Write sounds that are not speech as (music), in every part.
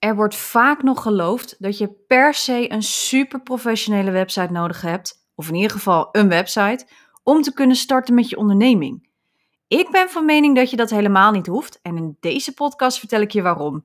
Er wordt vaak nog geloofd dat je per se een super professionele website nodig hebt, of in ieder geval een website, om te kunnen starten met je onderneming. Ik ben van mening dat je dat helemaal niet hoeft en in deze podcast vertel ik je waarom.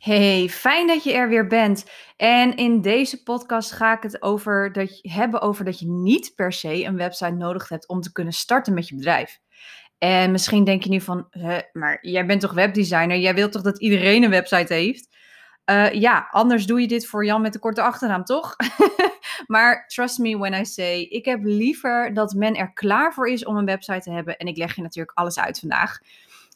Hey, fijn dat je er weer bent. En in deze podcast ga ik het over dat hebben over dat je niet per se een website nodig hebt om te kunnen starten met je bedrijf. En misschien denk je nu van, maar jij bent toch webdesigner? Jij wilt toch dat iedereen een website heeft? Uh, ja, anders doe je dit voor Jan met de korte achternaam, toch? (laughs) maar trust me when I say, ik heb liever dat men er klaar voor is om een website te hebben. En ik leg je natuurlijk alles uit vandaag.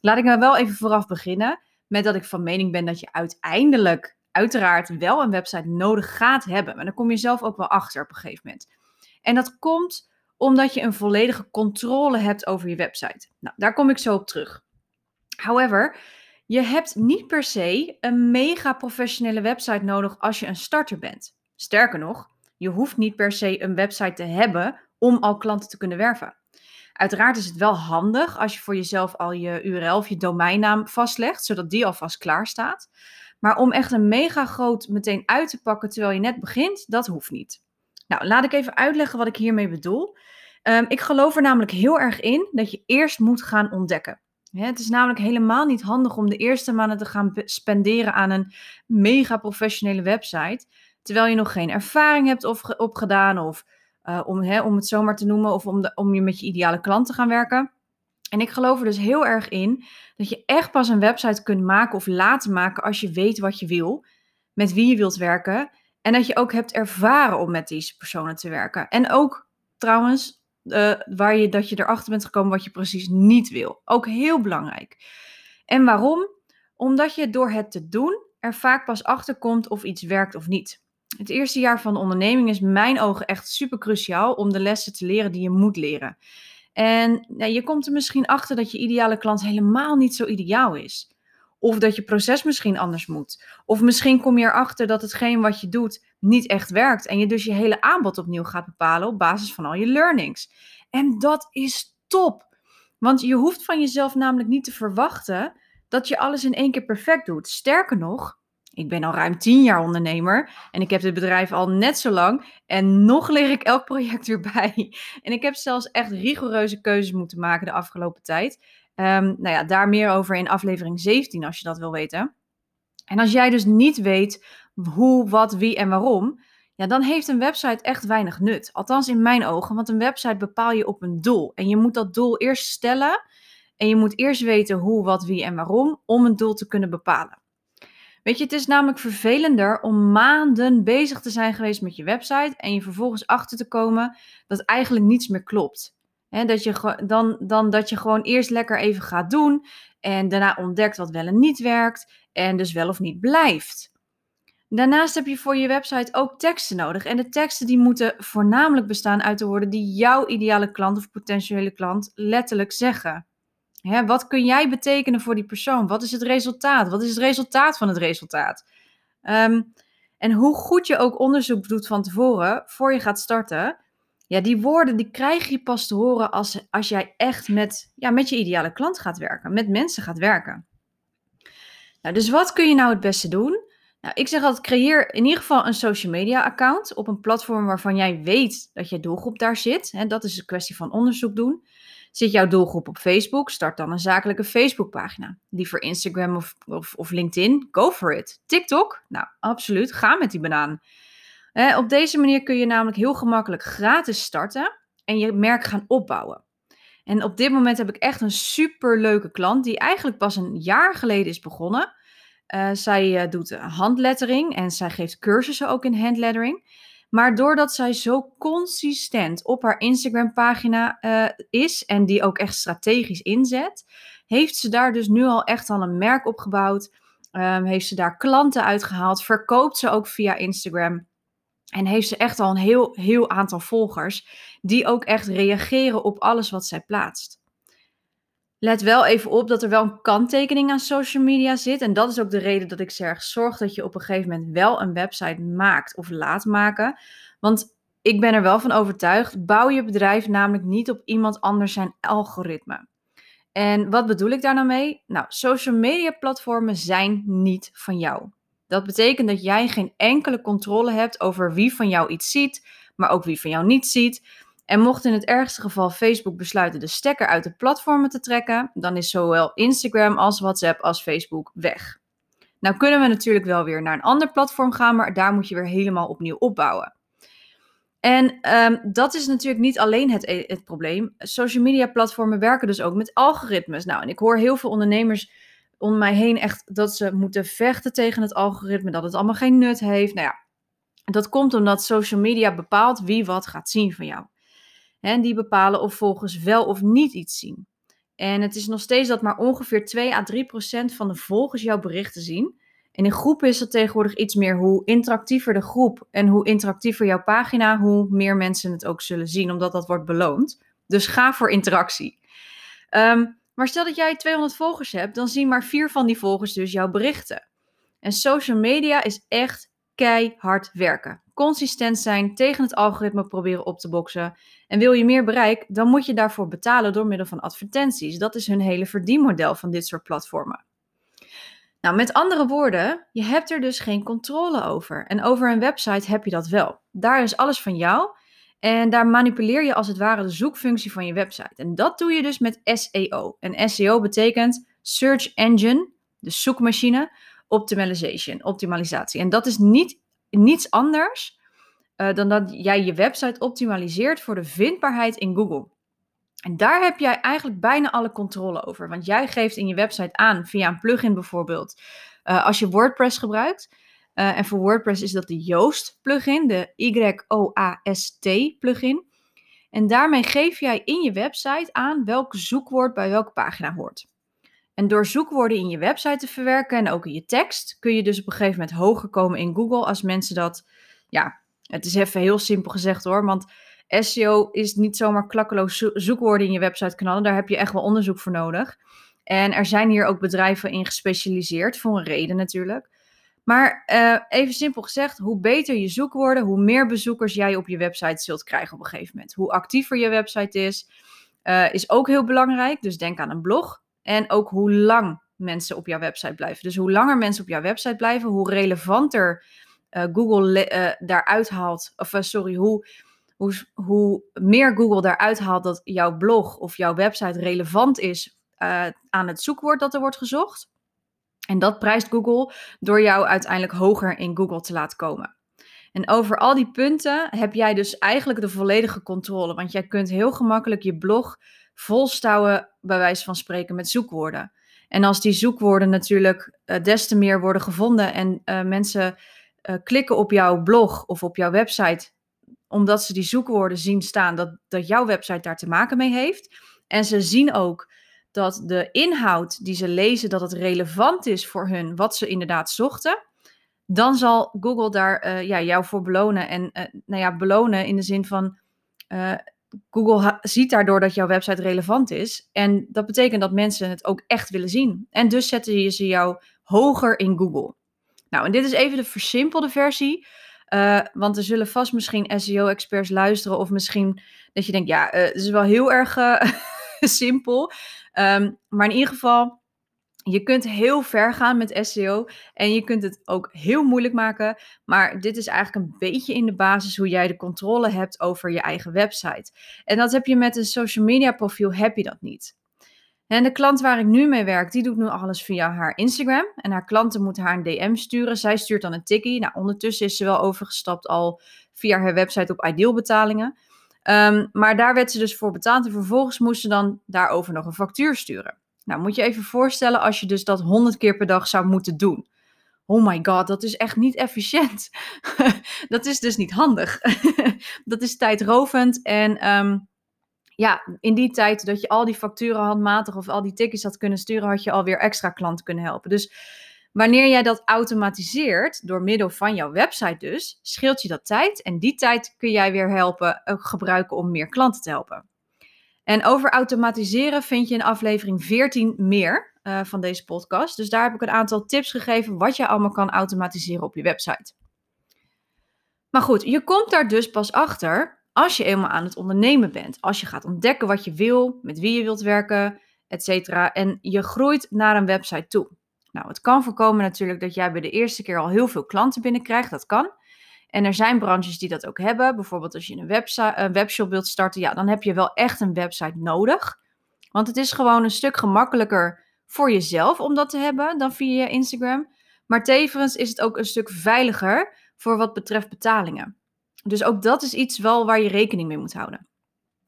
Laat ik nou wel even vooraf beginnen met dat ik van mening ben dat je uiteindelijk, uiteraard, wel een website nodig gaat hebben. Maar dan kom je zelf ook wel achter op een gegeven moment. En dat komt omdat je een volledige controle hebt over je website. Nou, daar kom ik zo op terug. However, je hebt niet per se een mega professionele website nodig als je een starter bent. Sterker nog, je hoeft niet per se een website te hebben om al klanten te kunnen werven. Uiteraard is het wel handig als je voor jezelf al je URL of je domeinnaam vastlegt, zodat die alvast klaar staat. Maar om echt een mega groot meteen uit te pakken terwijl je net begint, dat hoeft niet. Nou, laat ik even uitleggen wat ik hiermee bedoel. Um, ik geloof er namelijk heel erg in dat je eerst moet gaan ontdekken. Het is namelijk helemaal niet handig om de eerste maanden te gaan spenderen aan een mega professionele website, terwijl je nog geen ervaring hebt opgedaan of uh, om, hè, om het zomaar te noemen, of om, om je met je ideale klant te gaan werken. En ik geloof er dus heel erg in dat je echt pas een website kunt maken of laten maken als je weet wat je wil, met wie je wilt werken en dat je ook hebt ervaren om met deze personen te werken. En ook trouwens uh, waar je, dat je erachter bent gekomen wat je precies niet wil. Ook heel belangrijk. En waarom? Omdat je door het te doen er vaak pas achter komt of iets werkt of niet. Het eerste jaar van de onderneming is mijn ogen echt super cruciaal om de lessen te leren die je moet leren. En ja, je komt er misschien achter dat je ideale klant helemaal niet zo ideaal is. Of dat je proces misschien anders moet. Of misschien kom je erachter dat hetgeen wat je doet niet echt werkt. En je dus je hele aanbod opnieuw gaat bepalen op basis van al je learnings. En dat is top. Want je hoeft van jezelf namelijk niet te verwachten dat je alles in één keer perfect doet. Sterker nog, ik ben al ruim tien jaar ondernemer en ik heb dit bedrijf al net zo lang en nog leer ik elk project (laughs) weer bij. En ik heb zelfs echt rigoureuze keuzes moeten maken de afgelopen tijd. Um, nou ja, daar meer over in aflevering 17 als je dat wil weten. En als jij dus niet weet hoe, wat, wie en waarom, ja, dan heeft een website echt weinig nut. Althans in mijn ogen, want een website bepaal je op een doel. En je moet dat doel eerst stellen en je moet eerst weten hoe, wat, wie en waarom om een doel te kunnen bepalen. Weet je, het is namelijk vervelender om maanden bezig te zijn geweest met je website en je vervolgens achter te komen dat eigenlijk niets meer klopt. Dat je, dan, dan dat je gewoon eerst lekker even gaat doen en daarna ontdekt wat wel en niet werkt en dus wel of niet blijft. Daarnaast heb je voor je website ook teksten nodig. En de teksten die moeten voornamelijk bestaan uit de woorden die jouw ideale klant of potentiële klant letterlijk zeggen. Hè, wat kun jij betekenen voor die persoon? Wat is het resultaat? Wat is het resultaat van het resultaat? Ehm, en hoe goed je ook onderzoek doet van tevoren, voor je gaat starten, ja, die woorden die krijg je pas te horen als, als jij echt met, ja, met je ideale klant gaat werken, met mensen gaat werken. Nou, dus wat kun je nou het beste doen? Nou, ik zeg altijd, creëer in ieder geval een social media account op een platform waarvan jij weet dat je doelgroep daar zit. Hè, dat is een kwestie van onderzoek doen. Zit jouw doelgroep op Facebook? Start dan een zakelijke Facebookpagina. Liever Instagram of, of, of LinkedIn? Go for it. TikTok? Nou, absoluut. Ga met die banaan. Eh, op deze manier kun je namelijk heel gemakkelijk gratis starten en je merk gaan opbouwen. En op dit moment heb ik echt een super leuke klant die eigenlijk pas een jaar geleden is begonnen. Uh, zij uh, doet handlettering en zij geeft cursussen ook in handlettering. Maar doordat zij zo consistent op haar Instagram-pagina uh, is en die ook echt strategisch inzet, heeft ze daar dus nu al echt al een merk opgebouwd. Ehm, heeft ze daar klanten uitgehaald? Verkoopt ze ook via Instagram? En heeft ze echt al een heel, heel aantal volgers die ook echt reageren op alles wat zij plaatst. Let wel even op dat er wel een kanttekening aan social media zit. En dat is ook de reden dat ik zeg: zorg dat je op een gegeven moment wel een website maakt of laat maken. Want ik ben er wel van overtuigd: bouw je bedrijf namelijk niet op iemand anders zijn algoritme. En wat bedoel ik daar nou mee? Nou, social media platformen zijn niet van jou. Dat betekent dat jij geen enkele controle hebt over wie van jou iets ziet, maar ook wie van jou niet ziet. En mocht in het ergste geval Facebook besluiten de stekker uit de platformen te trekken, dan is zowel Instagram als WhatsApp als Facebook weg. Nou kunnen we natuurlijk wel weer naar een ander platform gaan, maar daar moet je weer helemaal opnieuw opbouwen. En um, dat is natuurlijk niet alleen het, e-, het probleem. Social media platformen werken dus ook met algoritmes. Nou, en ik hoor heel veel ondernemers om mij heen echt dat ze moeten vechten tegen het algoritme, dat het allemaal geen nut heeft. Nou ja, dat komt omdat social media bepaalt wie wat gaat zien van jou. En die bepalen of volgers wel of niet iets zien. En het is nog steeds dat maar ongeveer 2 à 3 procent van de volgers jouw berichten zien. En in groepen is dat tegenwoordig iets meer hoe interactiever de groep en hoe interactiever jouw pagina, hoe meer mensen het ook zullen zien, omdat dat wordt beloond. Dus ga voor interactie. Um, maar stel dat jij 200 volgers hebt, dan zien maar vier van die volgers dus jouw berichten. En social media is echt keihard werken. Consistent zijn, tegen het algoritme proberen op te boksen. En wil je meer bereik, dan moet je daarvoor betalen door middel van advertenties. Dat is hun hele verdienmodel van dit soort platformen. Nou, met andere woorden, je hebt er dus geen controle over. En over een website heb je dat wel. Daar is alles van jou en daar manipuleer je als het ware de zoekfunctie van je website. En dat doe je dus met SEO. En SEO betekent Search Engine, de zoekmachine, optimization, optimalisatie. En dat is niet, niets anders uh, dan dat jij je website optimaliseert voor de vindbaarheid in Google. En daar heb jij eigenlijk bijna alle controle over. Want jij geeft in je website aan, via een plugin bijvoorbeeld, uh, als je WordPress gebruikt, uh, en voor WordPress is dat de Yoast plugin, de Y-O-A-S-T plugin. En daarmee geef jij in je website aan welk zoekwoord bij welke pagina hoort. En door zoekwoorden in je website te verwerken en ook in je tekst, kun je dus op een gegeven moment hoger komen in Google als mensen dat, ja, het is even heel simpel gezegd hoor, want SEO is niet zomaar klakkeloos zoekwoorden in je website knallen, daar heb je echt wel onderzoek voor nodig. En er zijn hier ook bedrijven in gespecialiseerd, voor een reden natuurlijk. Maar uh, even simpel gezegd, hoe beter je zoekwoorden, hoe meer bezoekers jij op je website zult krijgen op een gegeven moment. Hoe actiever je website is, uh, is ook heel belangrijk. Dus denk aan een blog. En ook hoe lang mensen op jouw website blijven. Dus hoe langer mensen op jouw website blijven, hoe relevanter Google daaruit haalt. Of sorry, hoe, hoe, hoe meer Google daaruit haalt dat jouw blog of jouw website relevant is aan het zoekwoord dat er wordt gezocht en dat prijst Google door jou uiteindelijk hoger in Google te laten komen. En over al die punten heb jij dus eigenlijk de volledige controle. Want jij kunt heel gemakkelijk je blog volstouwen, bij wijze van spreken, met zoekwoorden. En als die zoekwoorden natuurlijk des te meer worden gevonden en mensen uh, klikken op jouw blog of op jouw website, omdat ze die zoekwoorden zien staan dat, dat jouw website daar te maken mee heeft. En ze zien ook dat de inhoud die ze lezen, dat het relevant is voor hun, wat ze inderdaad zochten, dan zal Google daar uh, ja, jou voor belonen. En uh, nou ja, belonen in de zin van Google ziet daardoor dat jouw website relevant is. En dat betekent dat mensen het ook echt willen zien. En dus zetten ze jou hoger in Google. Nou, en dit is even de versimpelde versie. want er zullen vast misschien SEO-experts luisteren. Of misschien dat je denkt, ja, het is wel heel erg (laughs) simpel. Um, maar in ieder geval, je kunt heel ver gaan met SEO en je kunt het ook heel moeilijk maken. Maar dit is eigenlijk een beetje in de basis hoe jij de controle hebt over je eigen website. En dat heb je met een social media profiel, heb je dat niet. En de klant waar ik nu mee werk, die doet nu alles via haar Instagram. En haar klanten moeten haar een DM sturen. Zij stuurt dan een tikkie. Nou, ondertussen is ze wel overgestapt al via haar website op Ideal betalingen. Um, maar daar werd ze dus voor betaald en vervolgens moest ze dan daarover nog een factuur sturen. Nou, moet je even voorstellen als je dus dat 100 keer per dag zou moeten doen. Oh my god, dat is echt niet efficiënt. (laughs) dat is dus niet handig. (laughs) dat is tijdrovend en um, ja, in die tijd dat je al die facturen handmatig of al die tickets had kunnen sturen, had je alweer extra klanten kunnen helpen. Dus Wanneer jij dat automatiseert, door middel van jouw website dus, scheelt je dat tijd. En die tijd kun jij weer helpen, uh, gebruiken om meer klanten te helpen. En over automatiseren vind je in aflevering 14 meer uh, van deze podcast. Dus daar heb ik een aantal tips gegeven wat je allemaal kan automatiseren op je website. Maar goed, je komt daar dus pas achter als je eenmaal aan het ondernemen bent. Als je gaat ontdekken wat je wil, met wie je wilt werken, etc. En je groeit naar een website toe. Nou, het kan voorkomen natuurlijk dat jij bij de eerste keer al heel veel klanten binnenkrijgt. Dat kan. En er zijn branches die dat ook hebben. Bijvoorbeeld als je een, webshop wilt starten, ja, dan heb je wel echt een website nodig. Want het is gewoon een stuk gemakkelijker voor jezelf om dat te hebben dan via Instagram. Maar tevens is het ook een stuk veiliger voor wat betreft betalingen. Dus ook dat is iets wel waar je rekening mee moet houden.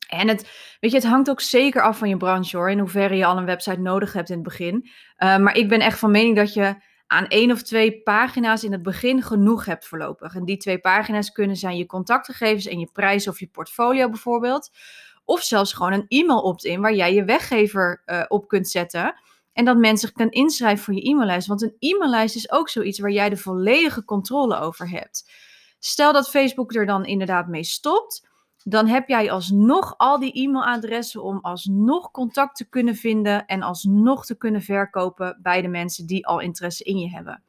En het, weet je, het hangt ook zeker af van je branche hoor, in hoeverre je al een website nodig hebt in het begin. Uh, maar ik ben echt van mening dat je aan één of twee pagina's in het begin genoeg hebt voorlopig. En die twee pagina's kunnen zijn je contactgegevens en je prijs of je portfolio bijvoorbeeld. Of zelfs gewoon een e-mail opt-in waar jij je weggever uh, op kunt zetten. En dat mensen kunnen inschrijven voor je e-maillijst. Want een e-maillijst is ook zoiets waar jij de volledige controle over hebt. Stel dat Facebook er dan inderdaad mee stopt. Dan heb jij alsnog al die e-mailadressen om alsnog contact te kunnen vinden en alsnog te kunnen verkopen bij de mensen die al interesse in je hebben.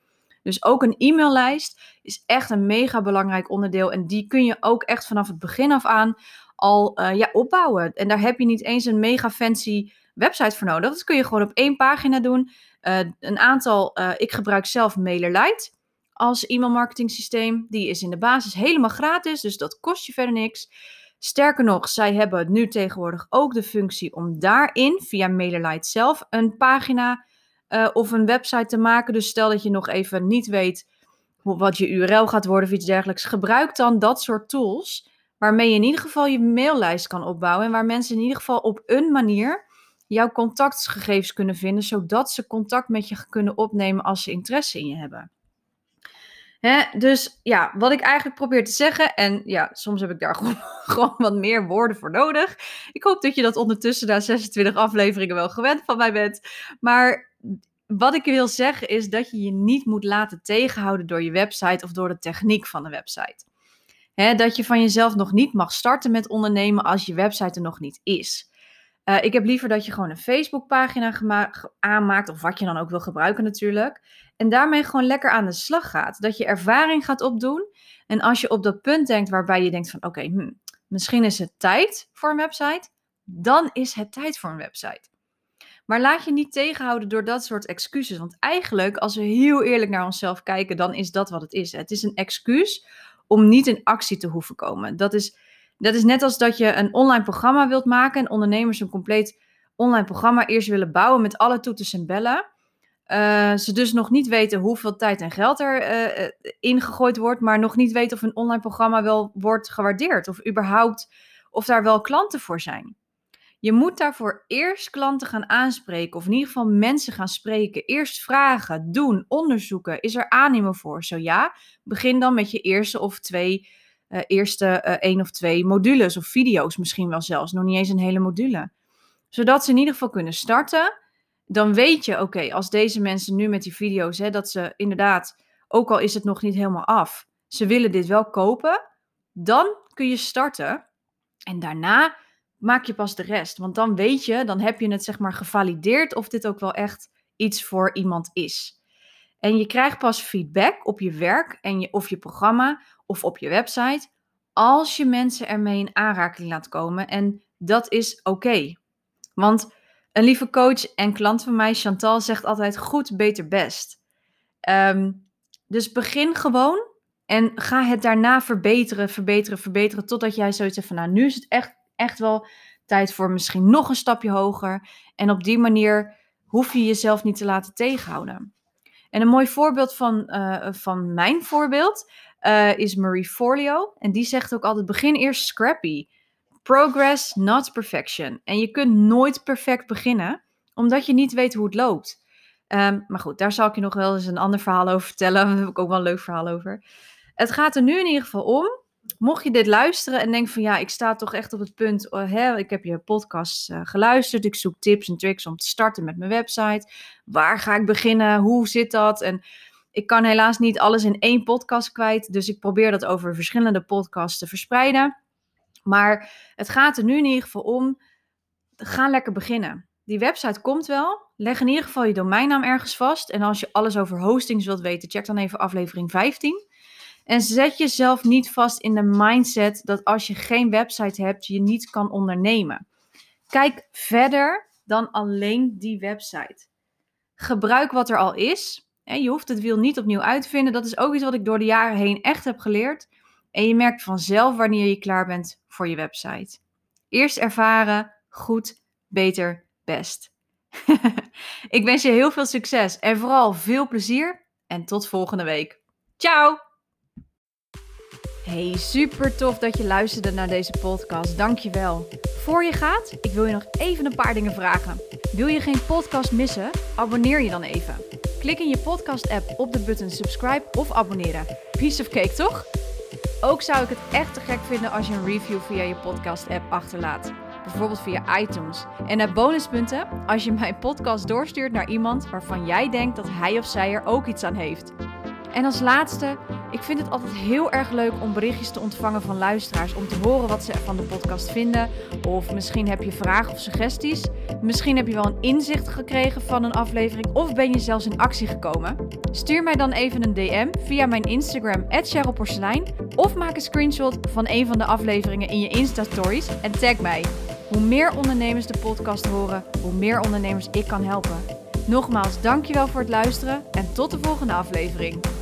Dus ook een e-maillijst is echt een mega belangrijk onderdeel. En die kun je ook echt vanaf het begin af aan al uh, ja, opbouwen. En daar heb je niet eens een mega fancy website voor nodig. Dat kun je gewoon op één pagina doen. Uh, een aantal, uh, ik gebruik zelf MailerLite als e-mailmarketing systeem. Die is in de basis helemaal gratis, dus dat kost je verder niks. Sterker nog, zij hebben nu tegenwoordig ook de functie om daarin via MailerLite zelf een pagina uh, of een website te maken. Dus stel dat je nog even niet weet wat je URL gaat worden of iets dergelijks, gebruik dan dat soort tools waarmee je in ieder geval je maillijst kan opbouwen en waar mensen in ieder geval op een manier jouw contactgegevens kunnen vinden, zodat ze contact met je kunnen opnemen als ze interesse in je hebben. Dus ja, wat ik eigenlijk probeer te zeggen, en ja, soms heb ik daar (laughs) gewoon, gewoon wat meer woorden voor nodig. Ik hoop dat je dat ondertussen na 26 afleveringen wel gewend van mij bent. Maar wat ik wil zeggen is dat je je niet moet laten tegenhouden door je website of door de techniek van de website. Dat je van jezelf nog niet mag starten met ondernemen als je website er nog niet is. Uh, ik heb liever dat je gewoon een Facebookpagina aanmaakt, of wat je dan ook wil gebruiken natuurlijk. En daarmee gewoon lekker aan de slag gaat. Dat je ervaring gaat opdoen. En als je op dat punt denkt waarbij je denkt van oké, hm, misschien is het tijd voor een website. Dan is het tijd voor een website. Maar laat je niet tegenhouden door dat soort excuses. Want eigenlijk, als we heel eerlijk naar onszelf kijken, dan is dat wat het is. Het is een excuus om niet in actie te hoeven komen. Dat is dat is net als dat je een online programma wilt maken en ondernemers een compleet online programma eerst willen bouwen met alle toeters en bellen. Uh, ze dus nog niet weten hoeveel tijd en geld er uh, ingegooid wordt, maar nog niet weten of een online programma wel wordt gewaardeerd of überhaupt of daar wel klanten voor zijn. Je moet daarvoor eerst klanten gaan aanspreken of in ieder geval mensen gaan spreken. Eerst vragen, doen, onderzoeken. Is er animo voor? Zo ja, begin dan met je eerste of twee uh, eerste uh, één of twee modules of video's misschien wel zelfs. Nog niet eens een hele module. Zodat ze in ieder geval kunnen starten. Dan weet je, oké, als deze mensen nu met die video's, hè, dat ze inderdaad, ook al is het nog niet helemaal af, ze willen dit wel kopen. Dan kun je starten. En daarna maak je pas de rest. Want dan weet je, dan heb je het zeg maar gevalideerd of dit ook wel echt iets voor iemand is. En je krijgt pas feedback op je werk en je, of je programma of op je website als je mensen ermee in aanraking laat komen. En dat is oké. Want een lieve coach en klant van mij, Chantal, zegt altijd goed, beter, best. Um, dus begin gewoon en ga het daarna verbeteren, verbeteren, verbeteren. Totdat jij zoiets hebt van, nou, nu is het echt, echt wel tijd voor misschien nog een stapje hoger. En op die manier hoef je jezelf niet te laten tegenhouden. En een mooi voorbeeld van, uh, van mijn voorbeeld uh, is Marie Forleo. En die zegt ook altijd: begin eerst scrappy. Progress, not perfection. En je kunt nooit perfect beginnen, omdat je niet weet hoe het loopt. Um, maar goed, daar zal ik je nog wel eens een ander verhaal over vertellen. (laughs) Daar heb ik ook wel een leuk verhaal over. Het gaat er nu in ieder geval om mocht je dit luisteren en denk van ja, ik sta toch echt op het punt, oh, hè, ik heb je podcast uh, geluisterd, ik zoek tips en tricks om te starten met mijn website. Waar ga ik beginnen? Hoe zit dat? En ik kan helaas niet alles in één podcast kwijt, dus ik probeer dat over verschillende podcasts te verspreiden. Maar het gaat er nu in ieder geval om, ga lekker beginnen. Die website komt wel. Leg in ieder geval je domeinnaam ergens vast. En als je alles over hostings wilt weten, check dan even aflevering 15. En zet jezelf niet vast in de mindset dat als je geen website hebt, je niet kan ondernemen. Kijk verder dan alleen die website. Gebruik wat er al is. Je hoeft het wiel niet opnieuw uit te vinden. Dat is ook iets wat ik door de jaren heen echt heb geleerd. En je merkt vanzelf wanneer je klaar bent voor je website. Eerst ervaren, goed, beter, best. (laughs) ik wens je heel veel succes en vooral veel plezier. En tot volgende week. Ciao! Hey, super tof dat je luisterde naar deze podcast. Dankjewel. Voor je gaat, ik wil je nog even een paar dingen vragen. Wil je geen podcast missen? Abonneer je dan even. Klik in je podcast-app op de button subscribe of abonneren. Piece of cake, toch? Ook zou ik het echt te gek vinden als je een review via je podcast-app achterlaat. Bijvoorbeeld via iTunes. En naar bonuspunten als je mijn podcast doorstuurt naar iemand waarvan jij denkt dat hij of zij er ook iets aan heeft. En als laatste, ik vind het altijd heel erg leuk om berichtjes te ontvangen van luisteraars. Om te horen wat ze van de podcast vinden. Of misschien heb je vragen of suggesties. Misschien heb je wel een inzicht gekregen van een aflevering. Of ben je zelfs in actie gekomen. Stuur mij dan even een DM via mijn Instagram, Porselein. Of maak een screenshot van een van de afleveringen in je Insta-stories en tag mij. Hoe meer ondernemers de podcast horen, hoe meer ondernemers ik kan helpen. Nogmaals, dankjewel voor het luisteren en tot de volgende aflevering.